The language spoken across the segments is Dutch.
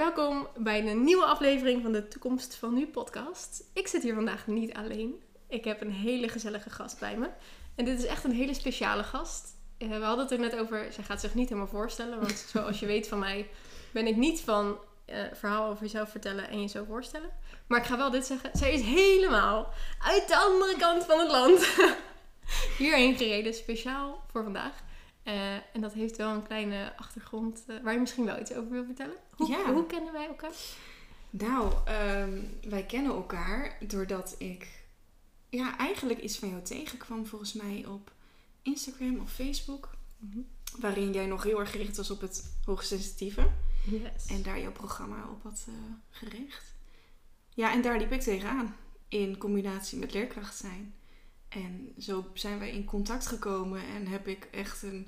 welkom bij een nieuwe aflevering van de Toekomst van Nu podcast. Ik zit hier vandaag niet alleen. Ik heb een hele gezellige gast bij me. En dit is echt een hele speciale gast. Eh, we hadden het er net over, zij gaat zich niet helemaal voorstellen. Want zoals je weet van mij ben ik niet van uh, verhaal over jezelf vertellen en je zo voorstellen. Maar ik ga wel dit zeggen. Zij is helemaal uit de andere kant van het land hierheen gereden. Speciaal voor vandaag. Uh, en dat heeft wel een kleine achtergrond uh, waar je misschien wel iets over wil vertellen. Hoe, Ja. hoe kennen wij elkaar? Nou, ehm, wij kennen elkaar doordat ik ja, eigenlijk iets van jou tegenkwam volgens mij op Instagram of Facebook. Mhm. Waarin jij nog heel erg gericht was op het hoogsensitieve. Yes. En daar jouw programma op had eh, gericht. Ja, en daar liep ik tegenaan. In combinatie met leerkracht zijn. En zo zijn wij in contact gekomen. En heb ik echt een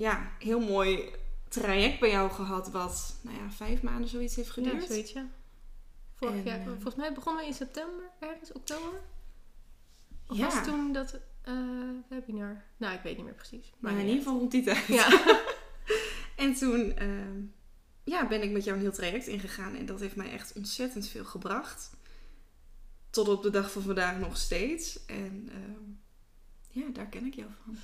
ja, heel mooi traject bij jou gehad. Wat, nou ja, vijf maanden zoiets heeft geduurd. Ja, zoiets, ja. Vorig En, jaar, eh, volgens mij begonnen we in september, ergens, oktober. Of Ja. was toen dat eh, webinar? Nou, ik weet niet meer precies. Maar in ieder geval rond die tijd. Ja. En toen ehm, ja, ben ik met jou een heel traject ingegaan. En dat heeft mij echt ontzettend veel gebracht. Tot op de dag van vandaag nog steeds. En ehm, ja, daar ken ik jou van.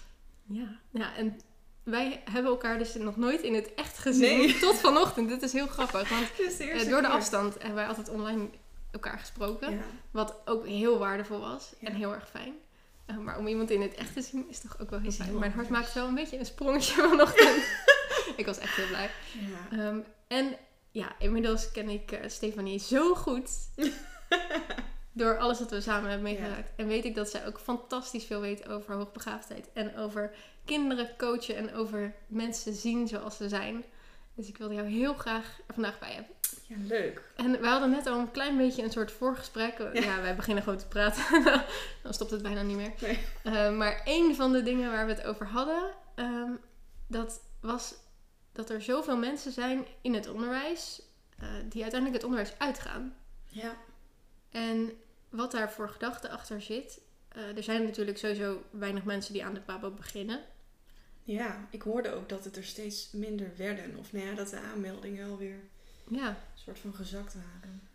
ja. ja, en wij hebben elkaar dus nog nooit in het echt gezien. Nee. Tot vanochtend. Dit is heel grappig. Want eh, door de afstand hebben wij altijd online elkaar gesproken. Ja. Wat ook heel waardevol was Ja. en heel erg fijn. Eh, maar om iemand in het echt te zien is toch ook wel heel Is fijn. heel Mijn hart maakt wel een beetje een sprongetje vanochtend. ik was echt heel blij. Ja. Ehm, en ja, inmiddels ken ik eh, Stefanie zo goed. Door alles wat we samen hebben meegemaakt. En weet ik dat zij ook fantastisch veel weet over hoogbegaafdheid. En over kinderen coachen en over mensen zien zoals ze zijn. Dus ik wilde jou heel graag er vandaag bij hebben. ja, leuk. En we hadden net al een klein beetje een soort voorgesprek. Ja, wij beginnen gewoon te praten. Dan stopt het bijna niet meer. Nee. Eh, maar een van de dingen waar we het over hadden, ehm, dat was dat er zoveel mensen zijn in het onderwijs eh, die uiteindelijk het onderwijs uitgaan. Ja. En wat daar voor gedachte achter zit. eh, er zijn natuurlijk sowieso weinig mensen die aan de PABO beginnen. ja, ik hoorde ook dat het er steeds minder werden. Of nou ja, dat de aanmeldingen alweer Ja, een soort van gezakt waren.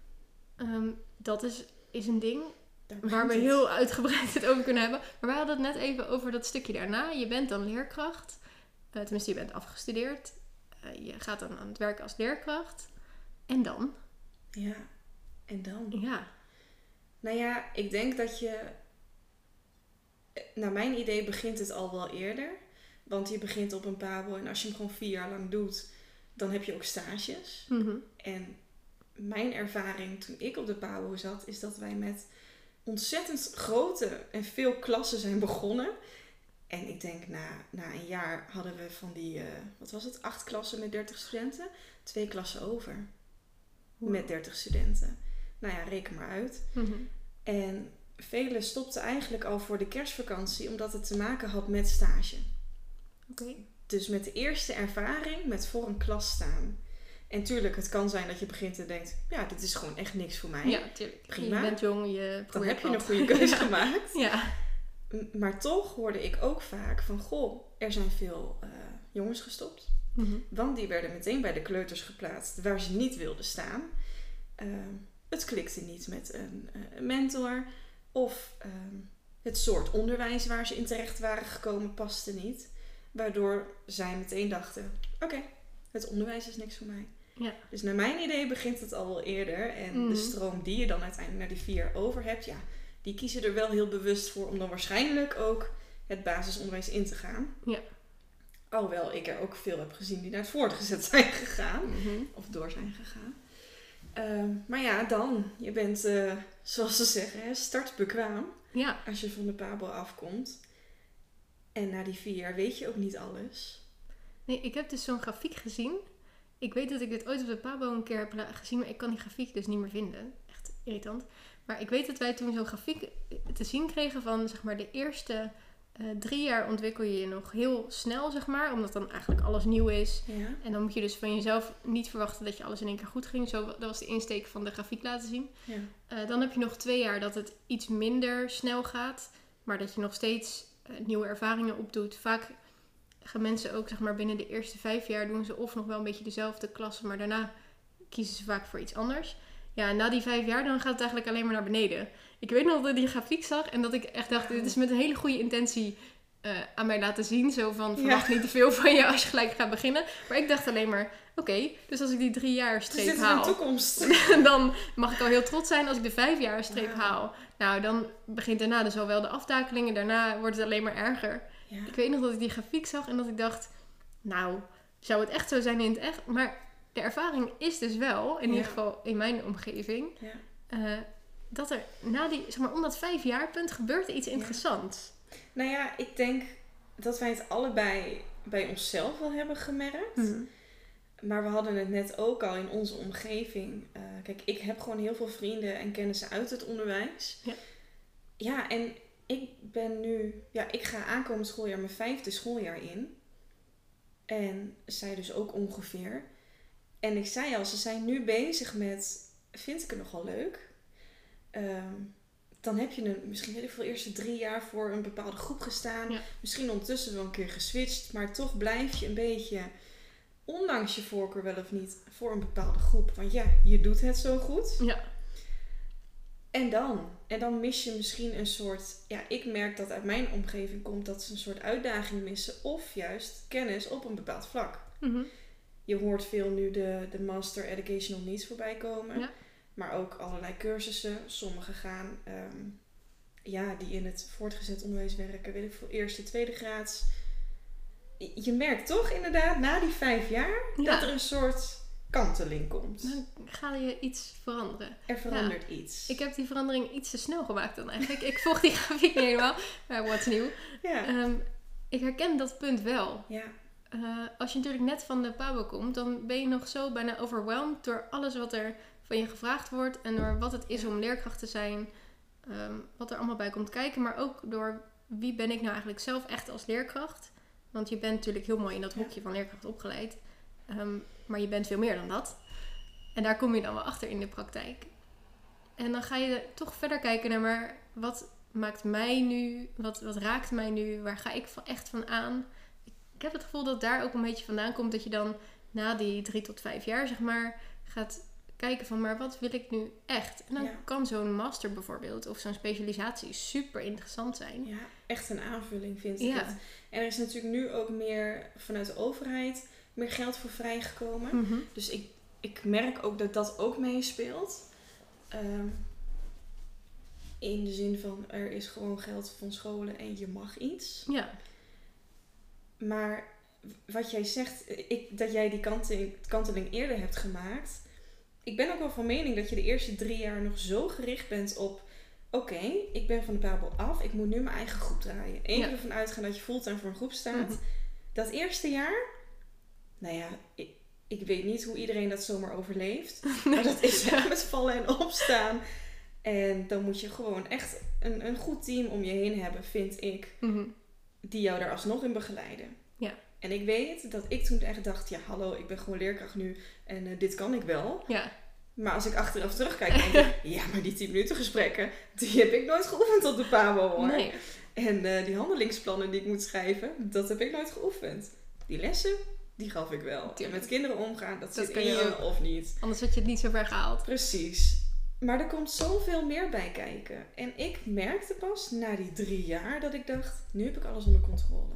ehm, dat is, is een ding. Waar we het. heel uitgebreid het over kunnen hebben. Maar wij hadden het net even over dat stukje daarna. Je bent dan leerkracht. Eh, tenminste, je bent afgestudeerd. Eh, je gaat dan aan het werk als leerkracht. En dan? Ja. En dan? Ja. Nou ja, ik denk dat je. Naar mijn idee begint het al wel eerder. Want je begint op een Pabo en als je hem gewoon vier jaar lang doet, dan heb je ook stages. Mhm. En mijn ervaring toen ik op de Pabo zat, is dat wij met ontzettend grote en veel klassen zijn begonnen. En ik denk na, na een jaar hadden we van die, eh, wat was het, acht klassen met 30 studenten, twee klassen over met 30 studenten. Nou ja, reken maar uit. Mhm. En velen stopten eigenlijk al voor de kerstvakantie omdat het te maken had met stage. Oké. Dus met de eerste ervaring met voor een klas staan. En tuurlijk, het kan zijn dat je begint en denkt, ja, dit is gewoon echt niks voor mij. Ja, tuurlijk. Prima. Je bent jong, je Dan heb je een goede keuze ja. gemaakt. Ja. Maar toch hoorde ik ook vaak van, goh, er zijn veel eh, jongens gestopt. Mhm. Want die werden meteen bij de kleuters geplaatst waar ze niet wilden staan. Ehm, het klikte niet met een eh, mentor. Of ehm, het soort onderwijs waar ze in terecht waren gekomen paste niet. Waardoor zij meteen dachten, oké, het onderwijs is niks voor mij. Ja. Dus naar mijn idee begint het al wel eerder. En Mhm. de stroom die je dan uiteindelijk naar die vier over hebt, ja, die kiezen er wel heel bewust voor om dan waarschijnlijk ook het basisonderwijs in te gaan. Ja. Alhoewel ik er ook veel heb gezien die naar het voortgezet zijn gegaan. Mhm. Of door zijn gegaan. Ehm, maar ja, dan. Je bent, eh, zoals ze zeggen, startbekwaam. Ja. Als je van de Pabo afkomt. En na die vier jaar weet je ook niet alles. Nee, ik heb dus zo'n grafiek gezien. Ik weet dat ik dit ooit op de Pabo een keer heb gezien, maar ik kan die grafiek dus niet meer vinden. Echt irritant. Maar ik weet dat wij toen zo'n grafiek te zien kregen van zeg maar de eerste eh, drie jaar ontwikkel je je nog heel snel, zeg maar. Omdat dan eigenlijk alles nieuw is. Ja. En dan moet je dus van jezelf niet verwachten dat je alles in één keer goed ging. Zo, dat was de insteek van de grafiek laten zien. ja. Eh, dan heb je nog twee jaar dat het iets minder snel gaat. Maar dat je nog steeds eh, nieuwe ervaringen opdoet. Vaak gaan mensen ook zeg maar, binnen de eerste vijf jaar doen ze of nog wel een beetje dezelfde klasse. Maar daarna kiezen ze vaak voor iets anders. Ja, na die vijf jaar dan gaat het eigenlijk alleen maar naar beneden. Ik weet nog dat ik die grafiek zag en dat ik echt dacht, dit is met een hele goede intentie eh, aan mij laten zien. Zo van, verwacht niet te veel van je als je gelijk gaat beginnen. Maar ik dacht alleen maar, oké, dus als ik die drie jaar Er streep haal, toekomst. dan mag ik al heel trots zijn als ik de vijf jaar streep haal. Nou, dan begint daarna dus al wel de aftakeling en daarna wordt het alleen maar erger. Ja. Ik weet nog dat ik die grafiek zag en dat ik dacht, nou, zou het echt zo zijn in het echt? Maar de ervaring is dus wel, in ieder geval in mijn omgeving, Ja. eh, dat er na die, zeg maar, om dat vijf jaar punt gebeurt er iets interessants. Nou ja, ik denk dat wij het allebei bij onszelf wel hebben gemerkt. Mhm. Maar we hadden het net ook al in onze omgeving. Eh, kijk, ik heb gewoon heel veel vrienden en kennissen uit het onderwijs. Ja. Ja, en ik ben nu... Ja, ik ga aankomend schooljaar mijn vijfde schooljaar in. En zij dus ook ongeveer. En ik zei al, ze zijn nu bezig met... Vind ik het nogal leuk? Ehm, dan heb je een, misschien weet ik veel, eerste drie jaar voor een bepaalde groep gestaan. Ja. Misschien ondertussen wel een keer geswitcht. Maar toch blijf je een beetje ondanks je voorkeur wel of niet, voor een bepaalde groep. Want ja, je doet het zo goed. Ja. En dan? En dan mis je misschien een soort... Ja, ik merk dat uit mijn omgeving komt dat ze een soort uitdaging missen. Of juist kennis op een bepaald vlak. Mhm. Je hoort veel nu de, de Master Educational Needs voorbij komen. Ja. Maar ook allerlei cursussen. Sommige gaan... ehm, ja, die in het voortgezet onderwijs werken. Weet ik veel, eerste, tweede graads. Je merkt toch inderdaad, na die vijf jaar... Ja. dat er een soort kanteling komt. Dan ga je iets veranderen. Er verandert iets. Ik heb die verandering iets te snel gemaakt dan eigenlijk. Ik volg die grafiek niet helemaal, maar wat nieuw. Ja. Ehm, ik herken dat punt wel. ja. Eh, als je natuurlijk net van de Pabo komt, dan ben je nog zo bijna overwhelmed door alles wat er van je gevraagd wordt. En door wat het is om leerkracht te zijn. ehm, wat er allemaal bij komt kijken. Maar ook door wie ben ik nou eigenlijk zelf echt als leerkracht. Want je bent natuurlijk heel mooi in dat hokje van leerkracht opgeleid. Ehm, maar je bent veel meer dan dat. En daar kom je dan wel achter in de praktijk. En dan ga je toch verder kijken naar maar wat maakt mij nu, wat, wat raakt mij nu, waar ga ik echt van aan. Ik heb het gevoel dat daar ook een beetje vandaan komt dat je dan na die drie tot vijf jaar, zeg maar, gaat kijken van, maar wat wil ik nu echt? En dan Ja. kan zo'n master bijvoorbeeld of zo'n specialisatie super interessant zijn. ja, echt een aanvulling vind ik Ja. het. En er is natuurlijk nu ook meer vanuit de overheid meer geld voor vrijgekomen. Mhm. Dus ik, ik merk ook dat dat ook meespeelt. Ehm, in de zin van er is gewoon geld van scholen en je mag iets. Ja, Maar wat jij zegt, ik, dat jij die kanteling, kanteling eerder hebt gemaakt. Ik ben ook wel van mening dat je de eerste drie jaar nog zo gericht bent op... Oké, ik ben van de Babel af. Ik moet nu mijn eigen groep draaien. Eén Ja. keer ervan uitgaan dat je fulltime voor een groep staat. Mhm. Dat eerste jaar... Nou ja, ik, ik weet niet hoe iedereen dat zomaar overleeft. Maar dat is echt met vallen en opstaan. En dan moet je gewoon echt een, een goed team om je heen hebben, vind ik Mhm. Die jou daar alsnog in begeleiden. Ja. En ik weet dat ik toen echt dacht, ja hallo, ik ben gewoon leerkracht nu en eh, dit kan ik wel. ja, Maar als ik achteraf terugkijk, denk ik, ja, maar die 10 minuten gesprekken, die heb ik nooit geoefend op de PABO hoor. nee. En eh, die handelingsplannen die ik moet schrijven, dat heb ik nooit geoefend. Die lessen, die gaf ik wel. En met kinderen omgaan, dat, Dat zit in je of niet. Anders had je het niet zo ver gehaald. Precies. Maar er komt zoveel meer bij kijken. En ik merkte pas na die drie jaar dat ik dacht, nu heb ik alles onder controle.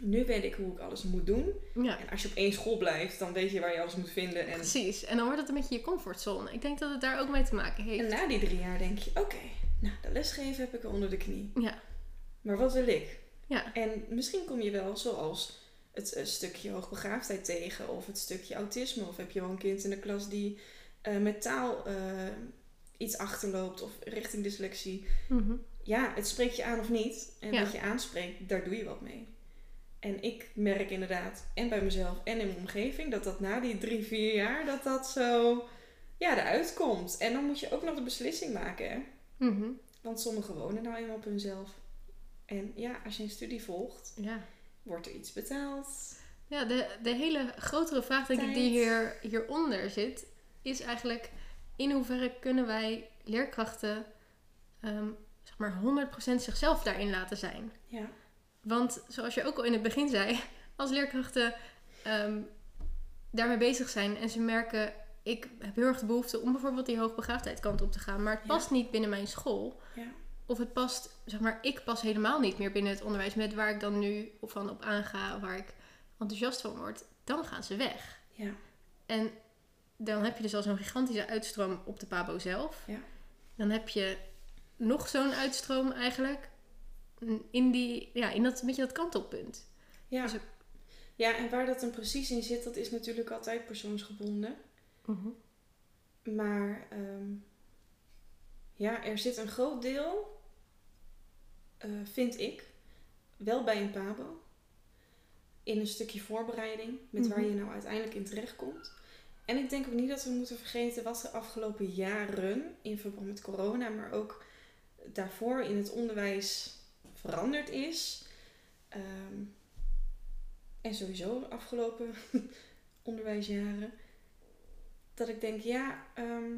Nu weet ik hoe ik alles moet doen. Ja, En als je op één school blijft, dan weet je waar je alles moet vinden. En, precies. En dan wordt het een beetje je comfortzone. Ik denk dat het daar ook mee te maken heeft. en na die drie jaar denk je, oké, nou, de lesgeven heb ik er onder de knie. Ja, Maar wat wil ik? ja, En misschien kom je wel zoals het eh, stukje hoogbegaafdheid tegen. Of het stukje autisme. Of heb je wel een kind in de klas die eh, met taal eh, iets achterloopt. Of richting dyslexie. Mhm. ja, het spreekt je aan of niet. En Ja. wat je aanspreekt, daar doe je wat mee. En ik merk inderdaad, en bij mezelf en in mijn omgeving, dat dat na die drie, vier jaar, dat dat zo, ja, eruit komt. En dan moet je ook nog de beslissing maken, hè. Mhm. Want sommigen wonen nou eenmaal op hunzelf. En ja, als je een studie volgt, ja. wordt er iets betaald. Ja, de, de hele grotere vraag denk ik die hier, hieronder zit, is eigenlijk in hoeverre kunnen wij leerkrachten ehm, zeg maar 100% zichzelf daarin laten zijn. Ja, Want zoals je ook al in het begin zei, als leerkrachten ehm, daarmee bezig zijn en ze merken, ik heb heel erg de behoefte om bijvoorbeeld die hoogbegaafdheid kant op te gaan. Maar het Ja. past niet binnen mijn school. Ja. Of het past, zeg maar, ik pas helemaal niet meer binnen het onderwijs met waar ik dan nu van op aanga, waar ik enthousiast van word. Dan gaan ze weg. Ja. En dan heb je dus al zo'n gigantische uitstroom op de Pabo zelf. Ja. Dan heb je nog zo'n uitstroom eigenlijk in, die, ja, in dat, beetje dat kantelpunt. Ja. Dus ja, en waar dat dan precies in zit, dat is natuurlijk altijd persoonsgebonden. Maar ehm, ja, er zit een groot deel, eh, vind ik, wel bij een pabo. In een stukje voorbereiding, met waar Mhm. je nou uiteindelijk in terechtkomt. En ik denk ook niet dat we moeten vergeten wat de afgelopen jaren, in verband met corona, maar ook daarvoor in het onderwijs veranderd is. Ehm, en sowieso de afgelopen onderwijsjaren. Dat ik denk, ja, ehm,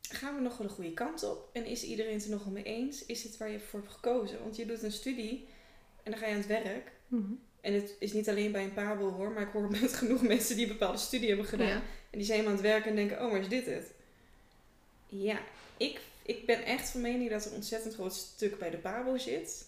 gaan we nog wel de goede kant op? En is iedereen het er nog wel mee eens? Is het waar je voor hebt gekozen? Want je doet een studie en dan ga je aan het werk. Mhm. En het is niet alleen bij een pabo hoor, maar ik hoor met genoeg mensen die een bepaalde studie hebben gedaan. Ja. En die zijn helemaal aan het werken en denken, oh, maar is dit het? Ja, ik, ik ben echt van mening dat er een ontzettend groot stuk bij de pabo zit.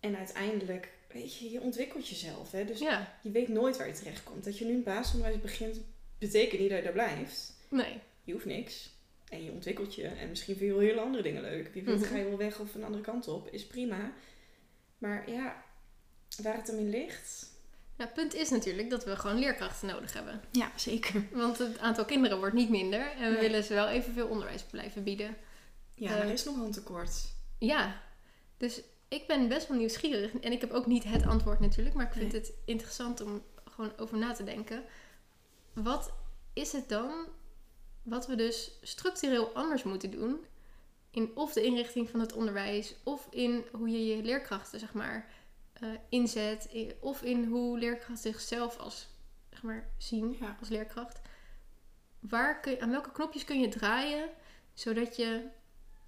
En uiteindelijk, weet je, je ontwikkelt jezelf. Hè? Dus ja, je weet nooit waar je terecht komt. Dat je nu een basisonderwijs begint, betekent niet dat je daar blijft. nee. Je hoeft niks. En je ontwikkelt je. En misschien vind je wel hele andere dingen leuk. Wie weet Mhm. ga je wel weg of een andere kant op. Is prima. Maar ja, waar het hem in ligt... Ja, het punt is natuurlijk dat we gewoon leerkrachten nodig hebben. Ja, zeker. Want het aantal kinderen wordt niet minder. En we Nee. willen ze wel evenveel onderwijs blijven bieden. Ja, Eh, er is nog wel een tekort. Ja, dus ik ben best wel nieuwsgierig. En ik heb ook niet het antwoord natuurlijk. Maar ik vind Nee. het interessant om gewoon over na te denken. Wat is het dan wat we dus structureel anders moeten doen? In of de inrichting van het onderwijs. Of in hoe je je leerkrachten zeg maar eh, inzet. Of in hoe leerkrachten zichzelf als zeg maar zien Ja. als leerkracht. Waar kun je, aan welke knopjes kun je draaien zodat je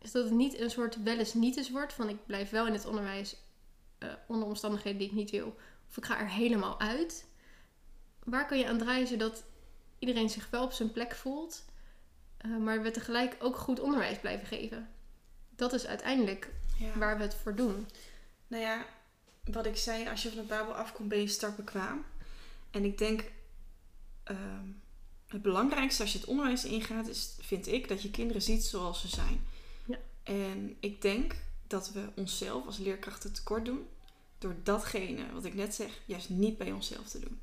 zodat het niet een soort wel eens niet eens wordt van ik blijf wel in het onderwijs eh, onder omstandigheden die ik niet wil of ik ga er helemaal uit. Waar kun je aan draaien zodat iedereen zich wel op zijn plek voelt, eh, maar we tegelijk ook goed onderwijs blijven geven? Dat is uiteindelijk Ja. waar we het voor doen. Nou ja, wat ik zei, als je van een Babel afkomt, ben je startbekwaam. En ik denk, ehm, het belangrijkste als je het onderwijs ingaat, is, vind ik, dat je kinderen ziet zoals ze zijn. Ja. En ik denk dat we onszelf als leerkrachten tekort doen door datgene wat ik net zeg, juist niet bij onszelf te doen.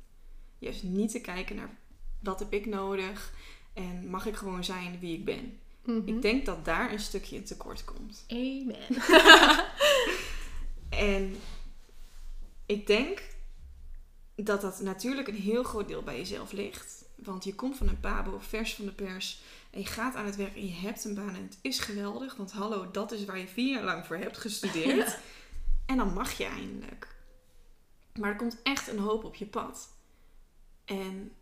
Juist niet te kijken naar wat heb ik nodig en mag ik gewoon zijn wie ik ben. Mhm. Ik denk dat daar een stukje in tekort komt. Amen. En ik denk dat dat natuurlijk een heel groot deel bij jezelf ligt. Want je komt van een pabo, vers van de pers. En je gaat aan het werk en je hebt een baan en het is geweldig. Want hallo, dat is waar je vier jaar lang voor hebt gestudeerd. En dan mag je eindelijk. Maar er komt echt een hoop op je pad. En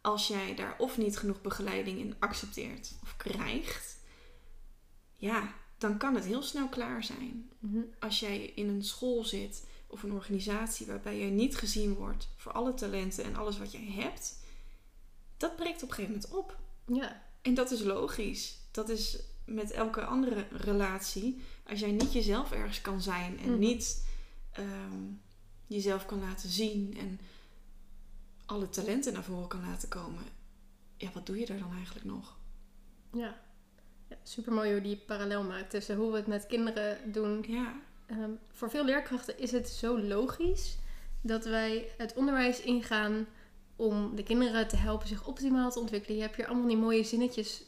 als jij daar of niet genoeg begeleiding in accepteert of krijgt, ja, dan kan het heel snel klaar zijn Mhm. als jij in een school zit of een organisatie waarbij je niet gezien wordt voor alle talenten en alles wat jij hebt, dat breekt op een gegeven moment op. Ja. En dat is logisch. Dat is met elke andere relatie. Als jij niet jezelf ergens kan zijn en Mhm. niet ehm, jezelf kan laten zien en alle talenten naar voren kan laten komen, ja, wat doe je daar dan eigenlijk nog? Ja. ja Super mooi hoe die parallel maakt tussen hoe we het met kinderen doen Ja, Ehm, voor veel leerkrachten is het zo logisch dat wij het onderwijs ingaan om de kinderen te helpen zich optimaal te ontwikkelen. Je hebt hier allemaal die mooie zinnetjes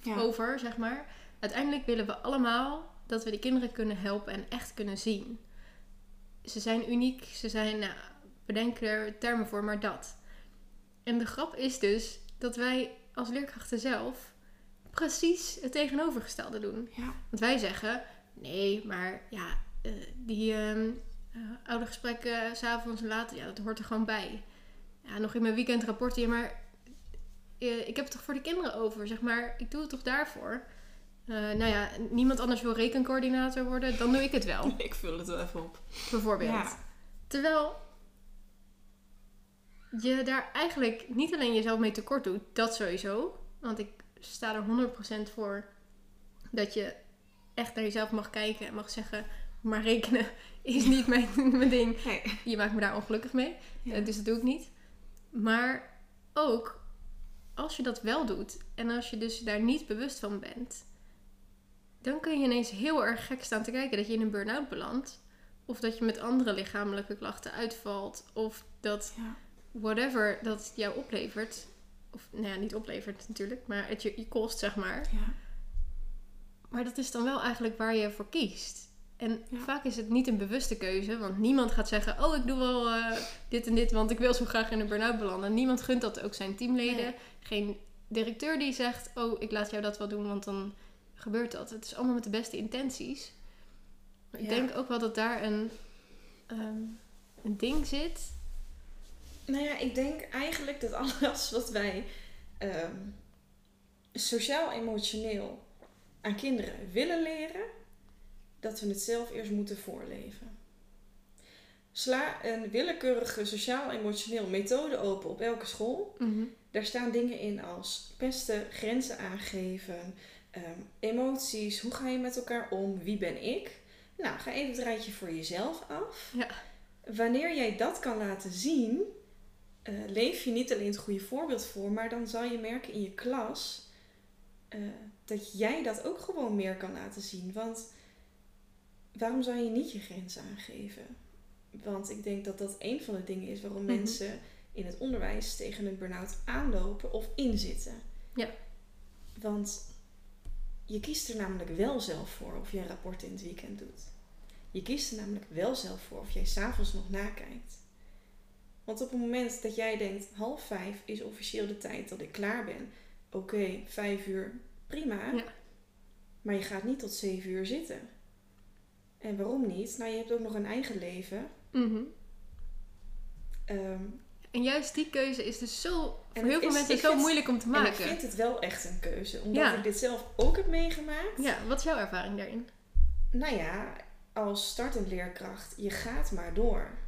ja. over, zeg maar. Uiteindelijk willen we allemaal dat we de kinderen kunnen helpen en echt kunnen zien. Ze zijn uniek, ze zijn, nou, bedenk er termen voor, maar dat. En de grap is dus dat wij als leerkrachten zelf precies het tegenovergestelde doen. ja. Want wij zeggen, nee, maar ja, eh, die eh, oude gesprekken s s'avonds en later, ja, dat hoort er gewoon bij. Ja, nog in mijn weekendrapporten, ja, maar eh, ik heb het toch voor de kinderen over, zeg maar. Ik doe het toch daarvoor. Eh, nou ja, niemand anders wil rekencoördinator worden, dan doe ik het wel, Ik vul het wel even op. bijvoorbeeld. Ja. Terwijl je daar eigenlijk niet alleen jezelf mee tekort doet, dat sowieso. Want ik sta er 100% voor dat je echt naar jezelf mag kijken en mag zeggen, maar rekenen is niet mijn, mijn ding. Nee. Je maakt me daar ongelukkig mee. Ja. Eh, dus dat doe ik niet. Maar ook als je dat wel doet en als je dus daar niet bewust van bent, dan kun je ineens heel erg gek staan te kijken dat je in een burn-out belandt. Of dat je met andere lichamelijke klachten uitvalt. Of dat Ja. whatever dat jou oplevert. Of nou ja, niet oplevert natuurlijk, maar het je, je kost, zeg maar. Ja. Maar dat is dan wel eigenlijk waar je voor kiest. En Ja. vaak is het niet een bewuste keuze, want niemand gaat zeggen: Oh, ik doe wel eh, dit en dit, want ik wil zo graag in een burn-out belanden. Niemand gunt dat ook zijn teamleden. Nee. Geen directeur die zegt: Oh, ik laat jou dat wel doen, want dan gebeurt dat. Het is allemaal met de beste intenties. Maar ik denk ook wel dat daar een, ehm, een ding zit. Nou ja, ik denk eigenlijk dat alles wat wij ehm, sociaal-emotioneel aan kinderen willen leren, dat we het zelf eerst moeten voorleven. Sla een willekeurige sociaal-emotioneel methode open op elke school. Daar staan dingen in als pesten, grenzen aangeven, ehm, emoties, hoe ga je met elkaar om, wie ben ik? Nou, ga even het rijtje voor jezelf af. Ja. Wanneer jij dat kan laten zien, eh, leef je niet alleen het goede voorbeeld voor, maar dan zal je merken in je klas eh, dat jij dat ook gewoon meer kan laten zien. Want waarom zou je niet je grenzen aangeven? Want ik denk dat dat een van de dingen is waarom Mhm. mensen in het onderwijs tegen een burn-out aanlopen of inzitten. Ja. Want je kiest er namelijk wel zelf voor of je een rapport in het weekend doet. Je kiest er namelijk wel zelf voor of jij s'avonds nog nakijkt. Want op het moment dat jij denkt, half vijf is officieel de tijd dat ik klaar ben. Oké, vijf uur, prima. Ja. Maar je gaat niet tot zeven uur zitten. En waarom niet? Nou, je hebt ook nog een eigen leven. Mhm. Ehm, En juist die keuze is dus zo, voor heel veel is- mensen zo vind- moeilijk om te en ik maken. vind het wel echt een keuze. Omdat Ja. ik dit zelf ook heb meegemaakt. Ja, wat is jouw ervaring daarin? Nou ja, als startend leerkracht, je gaat maar door.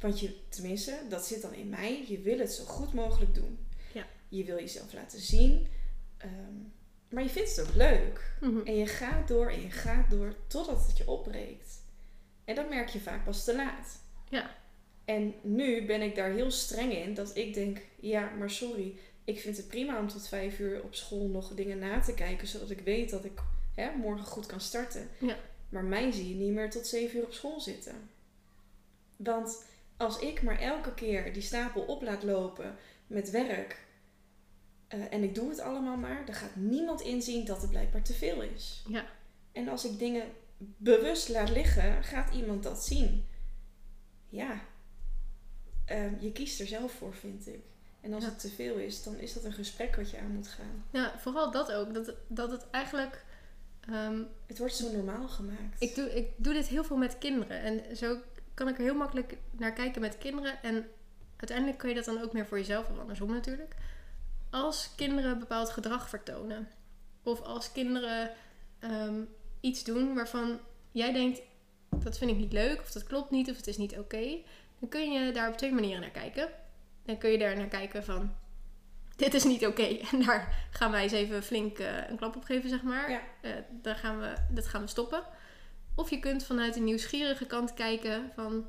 Want je, tenminste, dat zit dan in mij, je wil het zo goed mogelijk doen. Ja. Je wil jezelf laten zien. ehm, maar je vindt het ook leuk. Mhm. En je gaat door en je gaat door totdat het je opbreekt. En dat merk je vaak pas te laat. Ja. En nu ben ik daar heel streng in dat ik denk, ja, maar sorry, ik vind het prima om tot vijf uur op school nog dingen na te kijken, zodat ik weet dat ik hè, morgen goed kan starten. Ja. Maar mij zie je niet meer tot zeven uur op school zitten. Want als ik maar elke keer die stapel op laat lopen met werk eh, en ik doe het allemaal maar, dan gaat niemand inzien dat het blijkbaar te veel is. Ja. En als ik dingen bewust laat liggen, gaat iemand dat zien. Ja, Ehm, je kiest er zelf voor, vind ik. En als Ja. het te veel is, dan is dat een gesprek wat je aan moet gaan. Ja, vooral dat ook. Dat, dat het eigenlijk... ehm, Het wordt zo normaal gemaakt. ik, doe, ik doe dit heel veel met kinderen. En zo kan ik er heel makkelijk naar kijken met kinderen. En uiteindelijk kun je dat dan ook meer voor jezelf of andersom natuurlijk. Als kinderen bepaald gedrag vertonen. Of als kinderen ehm, iets doen waarvan jij denkt... Dat vind ik niet leuk, of dat klopt niet, of het is niet oké. dan kun je daar op twee manieren naar kijken. Dan kun je daar naar kijken van... Dit is niet oké. En daar gaan wij eens even flink eh, een klap op geven, zeg maar. Ja. Eh, daar gaan we, dat gaan we stoppen. Of je kunt vanuit een nieuwsgierige kant kijken van...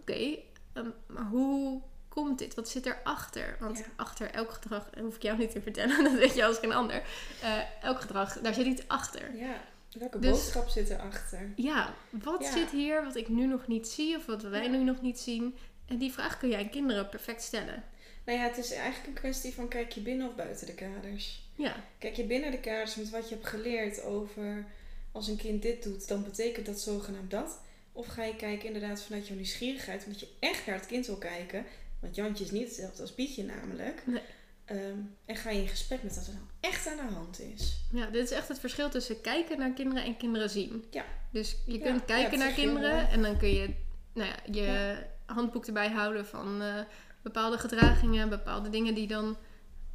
Oké, ehm, maar hoe komt dit? Wat zit erachter? Want Ja. achter elk gedrag, dat hoef ik jou niet te vertellen, dat weet je als geen ander. Eh, elk gedrag, daar zit iets achter. Ja, welke Dus- boodschap zit erachter? Ja, wat Ja. zit hier wat ik nu nog niet zie of wat wij Ja. nu nog niet zien? En die vraag kun aan kinderen perfect stellen. Nou ja, het is eigenlijk een kwestie van kijk je binnen of buiten de kaders. Ja, Kijk je binnen de kaders met wat je hebt geleerd over als een kind dit doet, dan betekent dat zogenaamd dat. Of ga je kijken inderdaad vanuit jouw nieuwsgierigheid, omdat je echt naar het kind wil kijken. Want Jantje is niet hetzelfde als Pietje namelijk. Nee. Ehm, en ga je in gesprek met wat er nou echt aan de hand is. ja, dit is echt het verschil tussen kijken naar kinderen en kinderen zien. Ja. Dus je kunt ja, kijken naar kinderen en dan kun je nou ja, je handboek erbij houden van eh, bepaalde gedragingen, bepaalde dingen die dan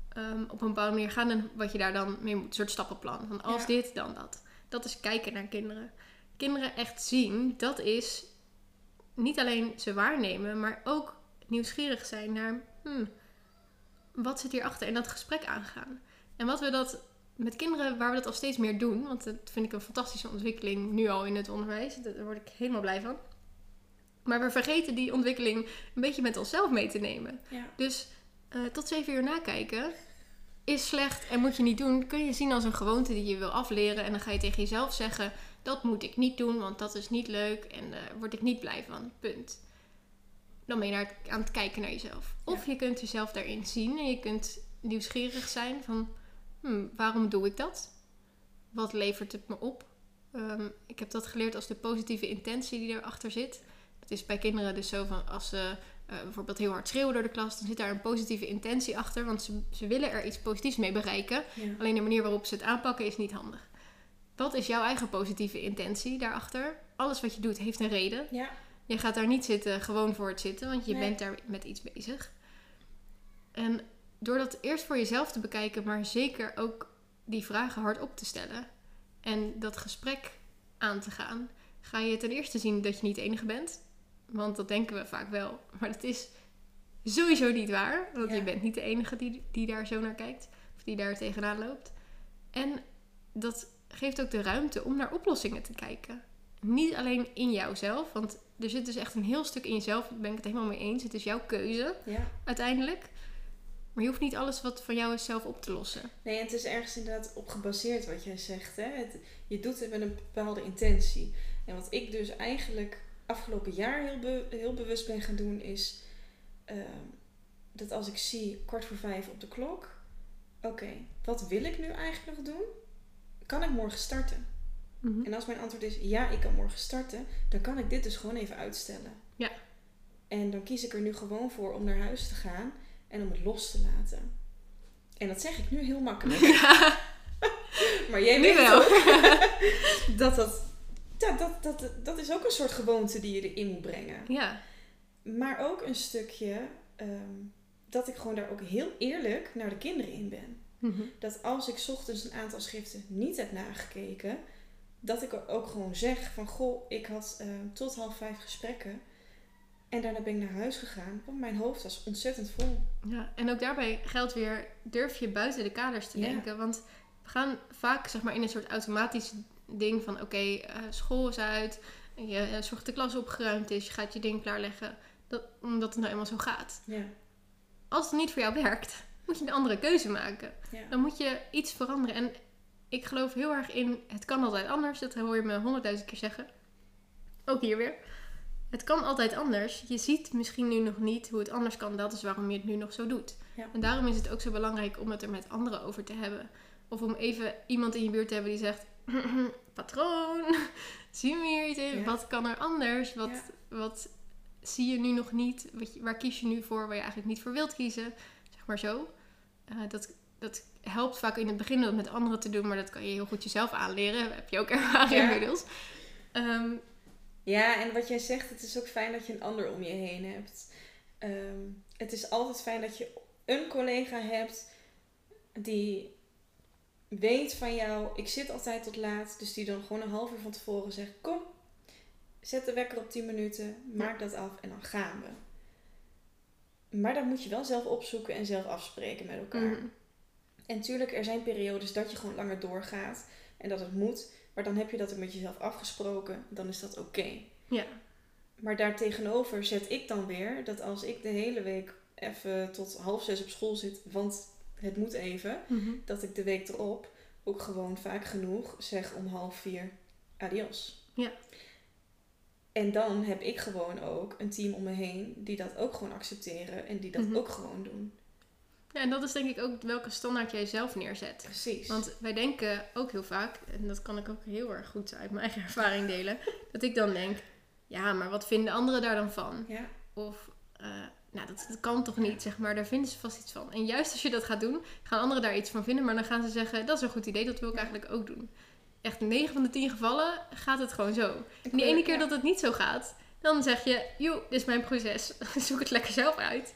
ehm, op een bepaalde manier gaan en wat je daar dan mee moet. Een soort stappenplan. Van als dit, dan dat. Dat is kijken naar kinderen. Kinderen echt zien, dat is niet alleen ze waarnemen, maar ook nieuwsgierig zijn naar, hmm, wat zit hierachter? En dat gesprek aangaan. En wat we dat met kinderen, waar we dat al steeds meer doen, want dat vind ik een fantastische ontwikkeling nu al in het onderwijs, daar word ik helemaal blij van. Maar we vergeten die ontwikkeling een beetje met onszelf mee te nemen. Ja. Dus eh, tot zeven uur nakijken is slecht en moet je niet doen. Kun je zien als een gewoonte die je wil afleren. En dan ga je tegen jezelf zeggen: dat moet ik niet doen, want dat is niet leuk en daar word ik niet blij van. Punt. Dan ben je daar aan het kijken naar jezelf. Of je kunt jezelf daarin zien en je kunt nieuwsgierig zijn van hmm, waarom doe ik dat? Wat levert het me op? Ehm, ik heb dat geleerd als de positieve intentie die erachter zit. Het is bij kinderen dus zo van als ze uh, bijvoorbeeld heel hard schreeuwen door de klas, dan zit daar een positieve intentie achter, want ze, ze willen er iets positiefs mee bereiken. Ja. Alleen de manier waarop ze het aanpakken is niet handig. Wat is jouw eigen positieve intentie daarachter? Alles wat je doet heeft een reden. Ja. Je gaat daar niet zitten gewoon voor het zitten, want je Nee. bent daar met iets bezig. En door dat eerst voor jezelf te bekijken, maar zeker ook die vragen hardop te stellen en dat gesprek aan te gaan, ga je ten eerste zien dat je niet de enige bent. Want dat denken we vaak wel. Maar dat is sowieso niet waar. Want Ja. je bent niet de enige die, die daar zo naar kijkt. Of die daar tegenaan loopt. En dat geeft ook de ruimte om naar oplossingen te kijken. Niet alleen in jouzelf. Want er zit dus echt een heel stuk in jezelf. Daar ben ik het helemaal mee eens. Het is jouw keuze ja. uiteindelijk. Maar je hoeft niet alles wat van jou is zelf op te lossen. Nee, het is ergens inderdaad op gebaseerd wat jij zegt. Hè? Het, je doet het met een bepaalde intentie. En wat ik dus eigenlijk afgelopen jaar heel, be- heel bewust ben gaan doen, is ehm, dat als ik zie kwart voor vijf op de klok, oké, wat wil ik nu eigenlijk nog doen? Kan ik morgen starten? Mhm. En als mijn antwoord is ja, ik kan morgen starten, dan kan ik dit dus gewoon even uitstellen. Ja. En dan kies ik er nu gewoon voor om naar huis te gaan en om het los te laten. En dat zeg ik nu heel makkelijk. Ja, Maar jij nu weet wel. dat dat, ja, dat, dat, dat is ook een soort gewoonte die je erin moet brengen. Ja, Maar ook een stukje ehm, dat ik gewoon daar ook heel eerlijk naar de kinderen in ben. Mhm. Dat als ik 's ochtends een aantal schriften niet heb nagekeken, dat ik er ook gewoon zeg van goh, ik had eh, tot half vijf gesprekken. En daarna ben ik naar huis gegaan, want mijn hoofd was ontzettend vol. Ja, en ook daarbij geldt weer, durf je buiten de kaders te Ja. denken. Want we gaan vaak zeg maar, in een soort automatisch ding van... oké, eh, school is uit, je eh, zorgt de klas opgeruimd is... je gaat je ding klaarleggen, dat, omdat het nou eenmaal zo gaat. Ja, Als het niet voor jou werkt, moet je een andere keuze maken. ja. Dan moet je iets veranderen. En ik geloof heel erg in, het kan altijd anders. Dat hoor je me honderdduizend keer zeggen. Ook hier weer. Het kan altijd anders. Je ziet misschien nu nog niet hoe het anders kan. Dat is waarom je het nu nog zo doet. Ja. En daarom is het ook zo belangrijk om het er met anderen over te hebben. Of om even iemand in je buurt te hebben die zegt... Patroon, zien we hier iets in? Ja. Wat kan er anders? Wat, Ja. wat zie je nu nog niet? Wat je- waar kies je nu voor waar je eigenlijk niet voor wilt kiezen? Zeg maar zo. Eh, dat, dat helpt vaak in het begin om dat met anderen te doen, maar dat kan je heel goed jezelf aanleren. Heb je ook ervaren Ja. inmiddels. Ehm, Ja, en wat jij zegt, het is ook fijn dat je een ander om je heen hebt. Ehm, het is altijd fijn dat je een collega hebt die weet van jou, ik zit altijd tot laat, dus die dan gewoon een half uur van tevoren zegt, kom, zet de wekker op 10 minuten, maak dat af en dan gaan we. Maar dat moet je wel zelf opzoeken en zelf afspreken met elkaar. mhm. En tuurlijk, er zijn periodes dat je gewoon langer doorgaat en dat het moet. Maar dan heb je dat ook met jezelf afgesproken. Dan is dat oké. Ja. Maar daartegenover zet ik dan weer dat als ik de hele week even tot half zes op school zit, want het moet even, Mhm. dat ik de week erop ook gewoon vaak genoeg zeg om half vier adios. Ja. En dan heb ik gewoon ook een team om me heen die dat ook gewoon accepteren en die dat Mhm. ook gewoon doen. Ja, en dat is denk ik ook welke standaard jij zelf neerzet. Precies. Want wij denken ook heel vaak, en dat kan ik ook heel erg goed uit mijn eigen ervaring delen, dat ik dan denk, ja, maar wat vinden anderen daar dan van? ja, Of, eh, nou, dat, dat kan toch niet, zeg maar. Daar vinden ze vast iets van. En juist als je dat gaat doen, gaan anderen daar iets van vinden. Maar dan gaan ze zeggen, dat is een goed idee, dat wil ik Ja. eigenlijk ook doen. Echt 9 van de 10 gevallen gaat het gewoon zo. Ik En die ene keer dat het niet zo gaat, dan zeg je, joh, dit is mijn proces. Zoek het lekker zelf uit.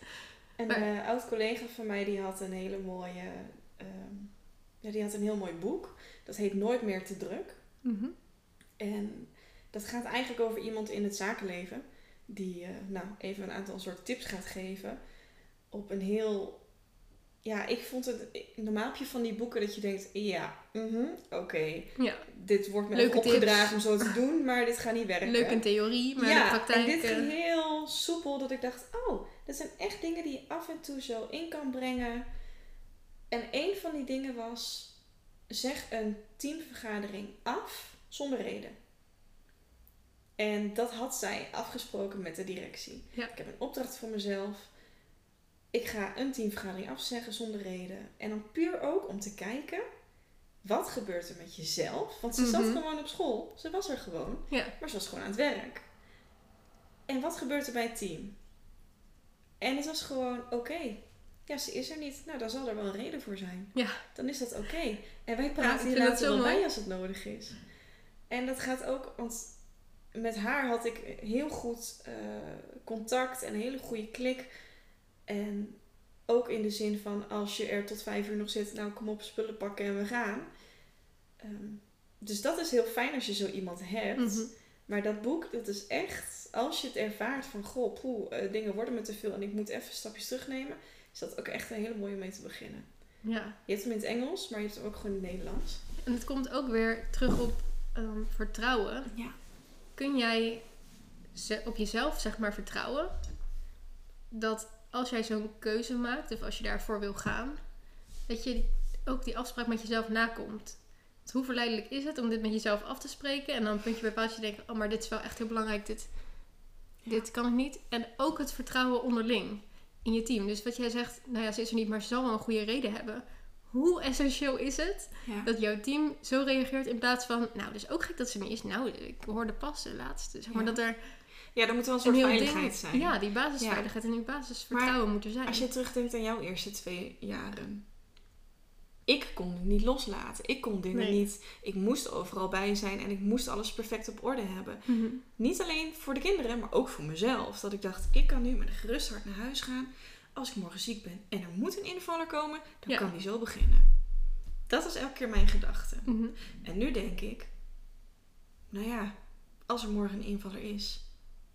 Een eh, oud collega van mij die had een hele mooie, ehm, ja, die had een heel mooi boek. Dat heet Nooit meer te druk. En dat gaat eigenlijk over iemand in het zakenleven die, eh, nou, even een aantal soort tips gaat geven. op een heel. Ja, ik vond het. Normaal heb je van die boeken dat je denkt: ja, mhm, oké, Ja, dit wordt me Leuke even opgedragen tips. om zo te doen, maar dit gaat niet werken. leuk in theorie, maar ja, de praktijk... en dit eh, ging heel soepel dat ik dacht: oh, dit zijn echt dingen die je af en toe zo in kan brengen. En een van die dingen was: zeg een teamvergadering af zonder reden. En dat had zij afgesproken met de directie. Ja. Ik heb een opdracht voor mezelf. Ik ga een teamvergadering afzeggen zonder reden. En dan puur ook om te kijken, wat gebeurt er met jezelf? Want ze zat Mhm. gewoon op school. Ze was er gewoon. Ja. Maar ze was gewoon aan het werk. En wat gebeurt er bij het team? En het was gewoon, oké, ja, ze is er niet. Nou, dan zal er wel een reden voor zijn. Ja. Dan is dat oké. En wij praten vind hier later wel bij als het nodig is. En dat gaat ook, want met haar had ik heel goed eh, contact en een hele goede klik. En ook in de zin van, als je er tot vijf uur nog zit, nou kom op, spullen pakken en we gaan. Ehm, dus dat is heel fijn als je zo iemand hebt. mhm. Maar dat boek, dat is echt, als je het ervaart van, goh, poeh, eh, dingen worden me te veel en ik moet even stapjes terugnemen, is dat ook echt een hele mooie om mee te beginnen. ja. Je hebt hem in het Engels, maar je hebt hem ook gewoon in het Nederlands. En het komt ook weer terug op ehm, vertrouwen. Ja. Kun jij op jezelf, zeg maar, vertrouwen dat als jij zo'n keuze maakt, of als je daarvoor wil gaan, dat je ook die afspraak met jezelf nakomt? Want hoe verleidelijk is het om dit met jezelf af te spreken en dan een puntje bij paaltje denken: oh, maar dit is wel echt heel belangrijk, dit, Ja. dit kan ik niet. En ook het vertrouwen onderling in je team. Dus wat jij zegt, nou ja, ze is er niet, maar ze zal wel een goede reden hebben. Hoe essentieel is het Ja. dat jouw team zo reageert in plaats van, nou, dus ook gek dat ze er niet is. Nou, ik hoorde pas de laatste. Zeg maar Ja. dat er ja, er moet wel een soort veiligheid ding, zijn. Ja, die basisveiligheid en die basisvertrouwen moet er zijn. Als je terugdenkt aan jouw eerste twee jaren. Ik kon het niet loslaten. Ik kon dingen Nee. niet. Ik moest overal bij zijn en ik moest alles perfect op orde hebben. Mhm. Niet alleen voor de kinderen, maar ook voor mezelf. Dat ik dacht, ik kan nu met een gerust hart naar huis gaan. Als ik morgen ziek ben en er moet een invaller komen, dan Ja. kan die zo beginnen. Dat was elke keer mijn gedachte. Mhm. En nu denk ik, nou ja, als er morgen een invaller is,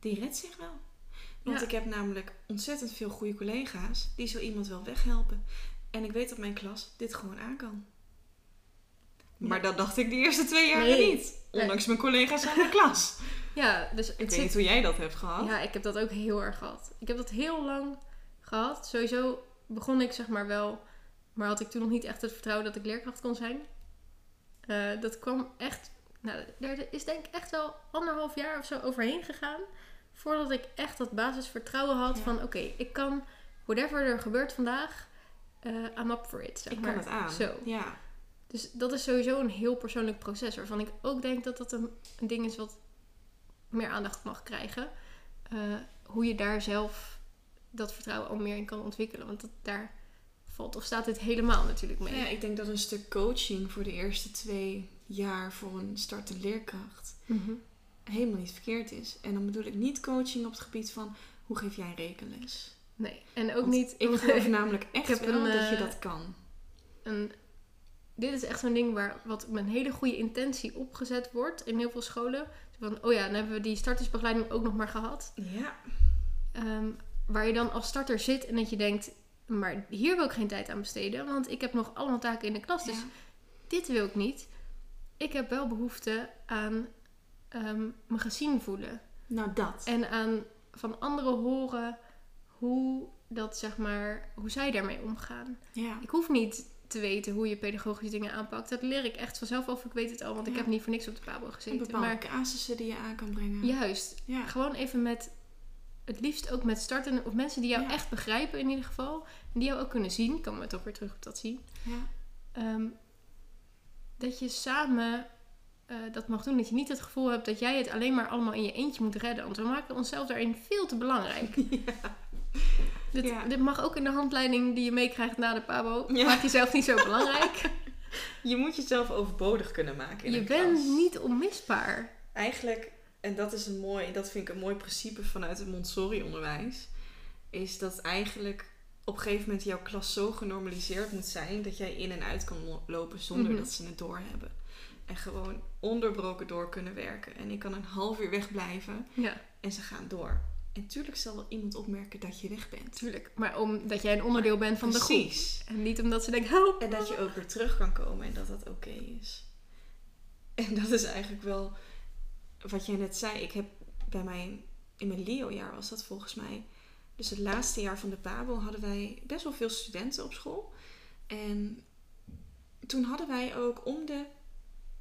die redt zich wel. Want Ja. ik heb namelijk ontzettend veel goede collega's die zo iemand wel weghelpen. En ik weet dat mijn klas dit gewoon aan kan. Maar dat dacht ik de eerste twee jaar Nee. niet. Ondanks mijn collega's aan de klas. Ja, dus Ik weet zit... niet hoe jij dat hebt gehad. Ja, ik heb dat ook heel erg gehad. Ik heb dat heel lang gehad. Sowieso begon ik zeg maar wel, maar had ik toen nog niet echt het vertrouwen dat ik leerkracht kon zijn. Eh, dat kwam echt, nou, er is denk ik echt wel anderhalf jaar of zo overheen gegaan. Voordat ik echt dat basisvertrouwen had Ja. van, oké, ik kan, whatever er gebeurt vandaag, eh I'm up for it. Zeg ik maar. kan het aan. Zo. Ja. Dus dat is sowieso een heel persoonlijk proces. Waarvan ik ook denk dat dat een, een ding is wat meer aandacht mag krijgen. Eh, hoe je daar zelf dat vertrouwen al meer in kan ontwikkelen. Want dat, daar valt of staat dit helemaal natuurlijk mee. ja, ik denk dat een stuk coaching voor de eerste twee jaar voor een startende leerkracht Mhm. Helemaal niet verkeerd is. En dan bedoel ik niet coaching op het gebied van hoe geef jij rekenles. Nee, en ook Want niet... Ik geloof namelijk echt heb wel een, dat je eh, dat kan. een, dit is echt zo'n ding waar wat met een hele goede intentie opgezet wordt in heel veel scholen. Van, oh ja, dan hebben we die startersbegeleiding ook nog maar gehad. Ja. Ehm, waar je dan als starter zit en dat je denkt, maar hier wil ik geen tijd aan besteden, want ik heb nog allemaal taken in de klas, dus ja. dit wil ik niet. Ik heb wel behoefte aan ehm, me gezien voelen Nou, dat. en aan van anderen horen hoe dat zeg maar, hoe zij daarmee omgaan. Ja. Ik hoef niet te weten hoe je pedagogische dingen aanpakt. Dat leer ik echt vanzelf of ik weet het al, want ik heb niet voor niks op de pabo En gezeten. bepaalde Maar casussen die je aan kan brengen. juist, Ja. gewoon even met, het liefst ook met starten of mensen die jou Ja. echt begrijpen in ieder geval. En die jou ook kunnen zien. Komen we toch weer terug op dat zien. Ja. Ehm, dat je samen eh, dat mag doen. Dat je niet het gevoel hebt dat jij het alleen maar allemaal in je eentje moet redden. Want we maken onszelf daarin veel te belangrijk. Dit, Ja. dit mag ook in de handleiding die je meekrijgt na de pabo. Ja. Maak jezelf niet zo belangrijk. Je moet jezelf overbodig kunnen maken in je bent klas. niet onmisbaar. Eigenlijk, en dat is een mooi, dat vind ik een mooi principe vanuit het Montessori-onderwijs, is dat eigenlijk op een gegeven moment jouw klas zo genormaliseerd moet zijn dat jij in en uit kan lo- lopen zonder Mhm. dat ze het doorhebben. En gewoon onderbroken door kunnen werken. En ik kan een half uur wegblijven Ja. en ze gaan door. En tuurlijk zal wel iemand opmerken dat je weg bent. Natuurlijk. Maar omdat jij een onderdeel bent van de groep. Precies. En niet omdat ze denken, help. En dat je ook weer terug kan komen en dat dat oké is. En dat is eigenlijk wel wat jij net zei. Ik heb bij mijn, in mijn Leo-jaar was dat volgens mij. Dus het laatste jaar van de Pabo hadden wij best wel veel studenten op school. En toen hadden wij ook om de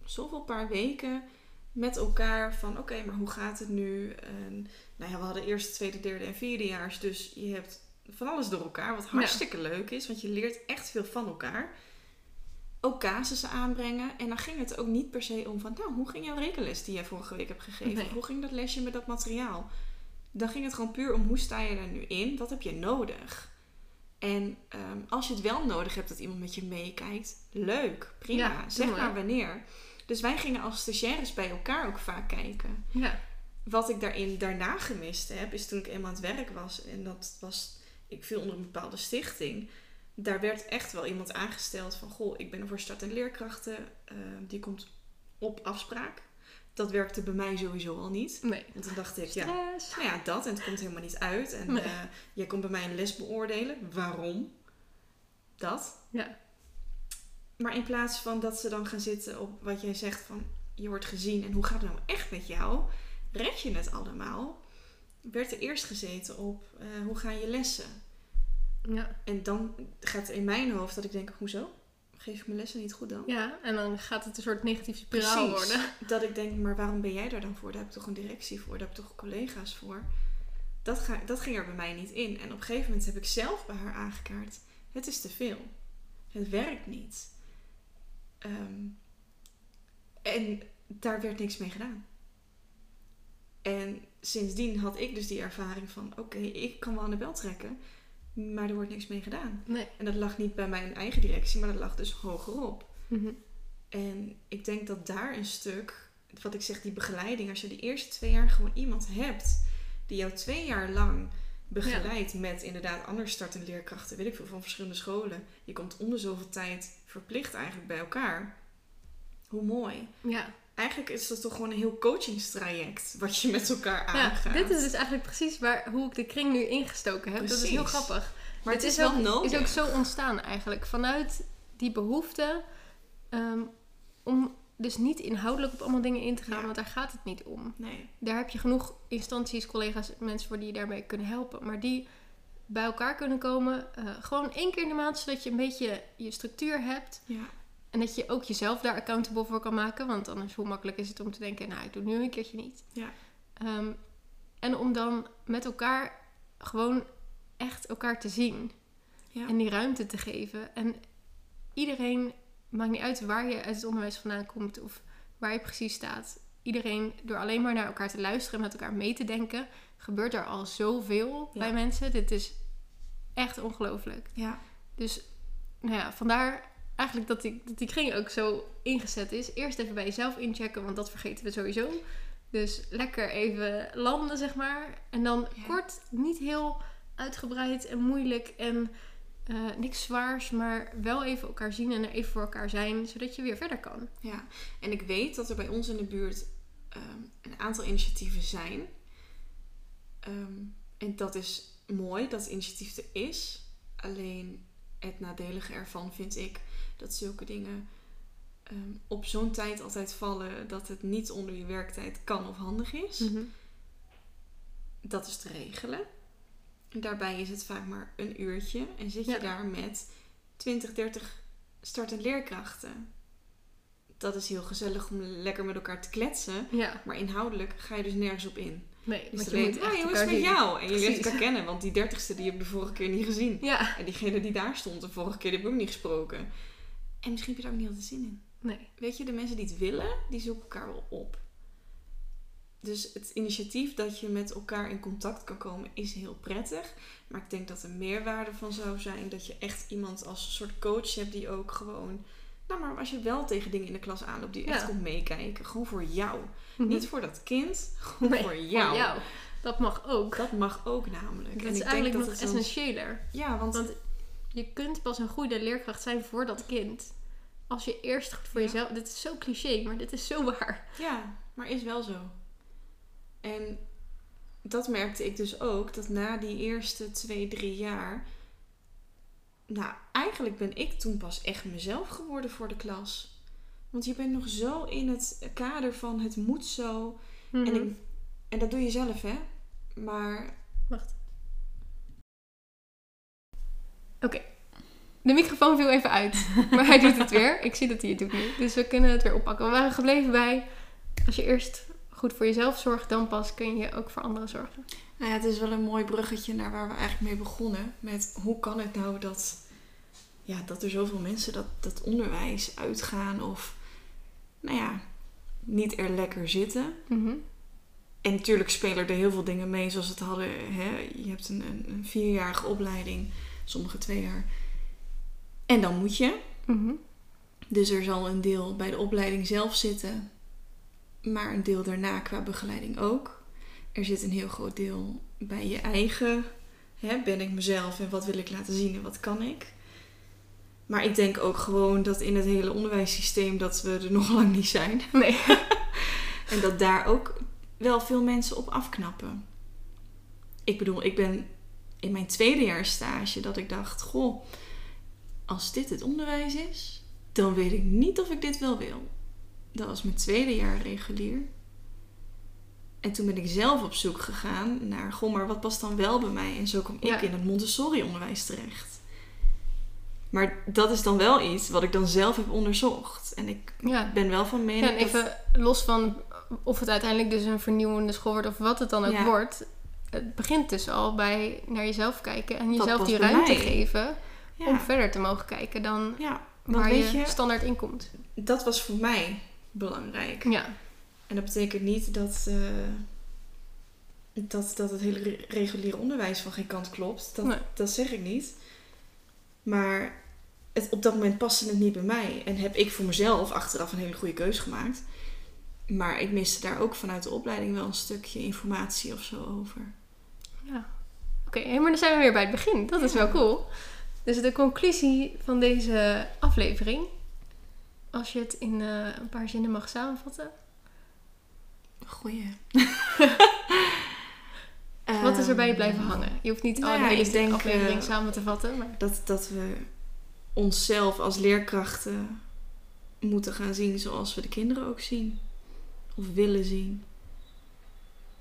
zoveel paar weken met elkaar van oké, maar hoe gaat het nu? En, nou ja, we hadden eerst tweede, derde en vierdejaars. Dus je hebt van alles door elkaar. Wat hartstikke leuk is. Want je leert echt veel van elkaar. Ook casussen aanbrengen. En dan ging het ook niet per se om van... Nou, hoe ging jouw rekenles die jij vorige week hebt gegeven? Nee. Hoe ging dat lesje met dat materiaal? Dan ging het gewoon puur om hoe sta je er nu in? Wat heb je nodig? En ehm, als je het wel nodig hebt dat iemand met je meekijkt... Leuk, prima. Ja, zeg maar wanneer. Dus wij gingen als stagiaires bij elkaar ook vaak kijken Ja. wat ik daarin daarna gemist heb, is toen ik eenmaal aan het werk was. En dat was, ik viel onder een bepaalde stichting. Daar werd echt wel iemand aangesteld van, goh, ik ben er voor start- en leerkrachten. eh, die komt op afspraak. Dat werkte bij mij sowieso al niet. Nee. Want toen dacht ik, ja, nou ja, dat. En het komt helemaal niet uit. En Nee. eh, jij komt bij mij een les beoordelen. Waarom? Dat. Ja. Maar in plaats van dat ze dan gaan zitten op wat jij zegt van je wordt gezien en hoe gaat het nou echt met jou, red je het allemaal, werd er eerst gezeten op eh, hoe gaan je lessen. Ja. En dan gaat het in mijn hoofd dat ik denk, hoezo? Geef ik mijn lessen niet goed dan? ja, en dan gaat het een soort negatieve spiraal Precies. worden. Dat ik denk, maar waarom ben jij daar dan voor? Daar heb ik toch een directie voor? Daar heb ik toch collega's voor? Dat, ga, dat ging er bij mij niet in. En op een gegeven moment heb ik zelf bij haar aangekaart. Het is te veel. Het werkt niet. Ehm, en daar werd niks mee gedaan. En sindsdien had ik dus die ervaring van... Oké, ik kan wel aan de bel trekken. Maar er wordt niks mee gedaan. Nee. En dat lag niet bij mijn eigen directie. Maar dat lag dus hogerop. Mhm. En ik denk dat daar een stuk, wat ik zeg, die begeleiding, als je de eerste twee jaar gewoon iemand hebt die jou twee jaar lang begeleidt met inderdaad anders startende leerkrachten, weet ik veel, van verschillende scholen. Je komt om de zoveel tijd verplicht eigenlijk bij elkaar. Hoe mooi. Ja. Eigenlijk is dat toch gewoon een heel coachingstraject wat je met elkaar ja, aangaat. dit is dus eigenlijk precies waar, hoe ik de kring nu ingestoken heb. Dat is heel grappig. maar Dit het is, wel ook, nodig. is ook zo ontstaan eigenlijk. Vanuit die behoefte ehm, om dus niet inhoudelijk op allemaal dingen in te gaan, Ja. want daar gaat het niet om. Nee. Daar heb je genoeg instanties, collega's, mensen voor die je daarmee kunnen helpen. Maar die bij elkaar kunnen komen, eh, gewoon één keer in de maand, zodat je een beetje je structuur hebt. Ja. En dat je ook jezelf daar accountable voor kan maken. Want anders, hoe makkelijk is het om te denken, nou, ik doe het nu een keertje niet. Ja. Ehm, en om dan met elkaar gewoon echt elkaar te zien. Ja. En die ruimte te geven. En iedereen, maakt niet uit waar je uit het onderwijs vandaan komt of waar je precies staat. Iedereen, door alleen maar naar elkaar te luisteren en met elkaar mee te denken, gebeurt er al zoveel Ja. bij mensen. Dit is echt ongelooflijk. ja. Dus nou ja, vandaar eigenlijk dat die, dat die kring ook zo ingezet is. Eerst even bij jezelf inchecken, want dat vergeten we sowieso. Dus lekker even landen, zeg maar. En dan Ja. kort, niet heel uitgebreid en moeilijk en eh, niks zwaars, maar wel even elkaar zien en er even voor elkaar zijn, zodat je weer verder kan. Ja, en ik weet dat er bij ons in de buurt ehm, een aantal initiatieven zijn. Ehm, en dat is mooi dat het initiatief er is. Alleen het nadelige ervan vind ik dat zulke dingen ehm, op zo'n tijd altijd vallen dat het niet onder je werktijd kan of handig is. Dat is te regelen. Daarbij is het vaak maar een uurtje en zit je Ja. daar met 20, 30 start- en leerkrachten. Dat is heel gezellig om lekker met elkaar te kletsen. Ja, Maar inhoudelijk ga je dus nergens op in. nee, Dus je je weet, ah, elkaar met jou? En je leert elkaar kennen, want die dertigste die heb ik de vorige keer niet gezien. Ja, En diegene die daar stond de vorige keer, die heb ik ook niet gesproken. En misschien heb je daar ook niet altijd zin in. nee. Weet je, de mensen die het willen, die zoeken elkaar wel op. Dus het initiatief dat je met elkaar in contact kan komen is heel prettig. Maar ik denk dat er meerwaarde van zou zijn dat je echt iemand als soort coach hebt die ook gewoon... Nou, maar als je wel tegen dingen in de klas aanloopt, die echt komt meekijken. Gewoon voor jou. Mhm. Niet voor dat kind, gewoon Nee, voor jou. Dat mag ook. Dat mag ook namelijk. Dat En is ik denk eigenlijk dat nog het essentiëler. Ja, want, Want je kunt pas een goede leerkracht zijn voor dat kind. Als je eerst goed voor Ja. jezelf... Dit is zo cliché, maar dit is zo waar. ja, maar is wel zo. En dat merkte ik dus ook, dat na die eerste twee, drie jaar. Nou, eigenlijk ben ik toen pas echt mezelf geworden voor de klas. Want je bent nog zo in het kader van het moet zo. Mhm. En, ik, en dat doe je zelf, hè? Maar Wacht. Oké. De microfoon viel even uit. Maar hij doet het weer. Ik zie dat hij het doet nu. Dus we kunnen het weer oppakken. We waren gebleven bij... Als je eerst goed voor jezelf zorgt, dan pas kun je ook voor anderen zorgen. Nou ja, het is wel een mooi bruggetje naar waar we eigenlijk mee begonnen. Met hoe kan het nou dat, ja, dat er zoveel mensen dat, dat onderwijs uitgaan of, nou ja, niet er lekker zitten. Mhm. En natuurlijk spelen er heel veel dingen mee, zoals het hadden. Hè? Je hebt een, een, een vierjarige opleiding, sommige twee jaar. En dan moet je. Mhm. Dus er zal een deel bij de opleiding zelf zitten, maar een deel daarna qua begeleiding ook. Er zit een heel groot deel bij je eigen. Hè, ben ik mezelf en wat wil ik laten zien en wat kan ik? Maar ik denk ook gewoon dat in het hele onderwijssysteem dat we er nog lang niet zijn. Nee. En dat daar ook wel veel mensen op afknappen. Ik bedoel, ik ben in mijn tweede jaar stage dat ik dacht: Goh, als dit het onderwijs is, dan weet ik niet of ik dit wel wil. Dat was mijn tweede jaar regulier. En toen ben ik zelf op zoek gegaan naar: Goh, maar wat past dan wel bij mij? En zo kwam ik Ja. in het Montessori-onderwijs terecht. Maar dat is dan wel iets wat ik dan zelf heb onderzocht. En ik Ja. ben wel van mening. Ja, en dat- even los van of het uiteindelijk dus een vernieuwende school wordt of wat het dan ook Ja. wordt. Het begint dus al bij naar jezelf kijken en jezelf die ruimte mij. geven om verder te mogen kijken dan waar weet je, je, standaard in komt. dat was voor mij belangrijk. Ja, En dat betekent niet dat, eh, dat, dat het hele re- reguliere onderwijs van geen kant klopt. Dat, Nee. dat zeg ik niet. Maar het, op dat moment paste het niet bij mij. En heb ik voor mezelf achteraf een hele goede keus gemaakt. Maar ik miste daar ook vanuit de opleiding wel een stukje informatie of zo over. ja. Oké, hé, maar dan zijn we weer bij het begin. Dat is wel cool. Dus de conclusie van deze aflevering, als je het in eh, een paar zinnen mag samenvatten. Goeie. Wat is er bij je Ehm, blijven hangen? Je hoeft niet nou al een ja, hele ik denk, aflevering eh, samen te vatten. Maar... dat, dat we onszelf als leerkrachten moeten gaan zien zoals we de kinderen ook zien. Of willen zien.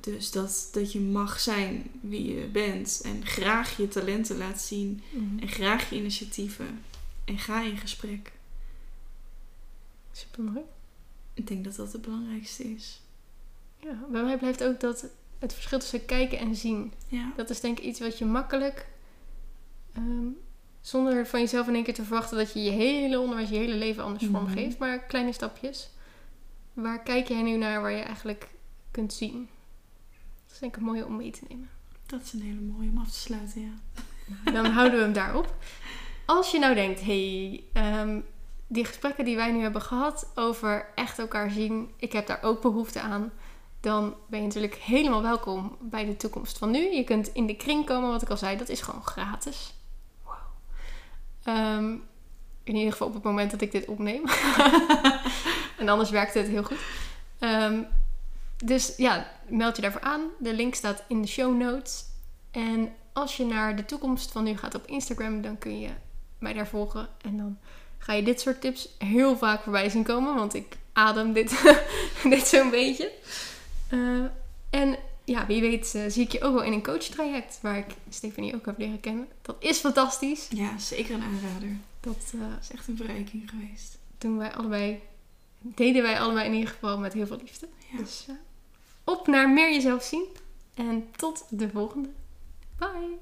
Dus dat, dat je mag zijn wie je bent. En graag je talenten laat zien. Mhm. En graag je initiatieven. En ga in gesprek. Super mooi. Ik denk dat dat het belangrijkste is. Ja, bij mij blijft ook dat het verschil tussen kijken en zien. Ja. Dat is denk ik iets wat je makkelijk, ehm, zonder van jezelf in één keer te verwachten dat je je hele onderwijs, je hele leven anders Mhm. vormgeeft, maar kleine stapjes. Waar kijk jij nu naar waar je eigenlijk kunt zien? Dat is denk ik mooi om mee te nemen. Dat is een hele mooie om af te sluiten, ja. Dan houden we hem daarop. Als je nou denkt, hey, ehm, die gesprekken die wij nu hebben gehad over echt elkaar zien, ik heb daar ook behoefte aan. Dan ben je natuurlijk helemaal welkom bij de toekomst van nu. Je kunt in de kring komen, wat ik al zei, dat is gewoon gratis. Ehm, in ieder geval op het moment dat ik dit opneem. en anders werkt het heel goed. Ehm, dus ja, meld je daarvoor aan. De link staat in de show notes. En als je naar de toekomst van nu gaat op Instagram, dan kun je mij daar volgen. En dan ga je dit soort tips heel vaak voorbij zien komen. Want ik adem dit, dit zo'n beetje. Eh, en ja, wie weet eh, zie ik je ook wel in een coachtraject. Waar ik Stefanie ook heb leren kennen. Dat is fantastisch. Ja, zeker een aanrader. Dat eh, is echt een verrijking geweest. doen wij allebei, deden wij allebei in ieder geval met heel veel liefde. Ja. Dus op naar meer jezelf zien. En tot de volgende. Bye!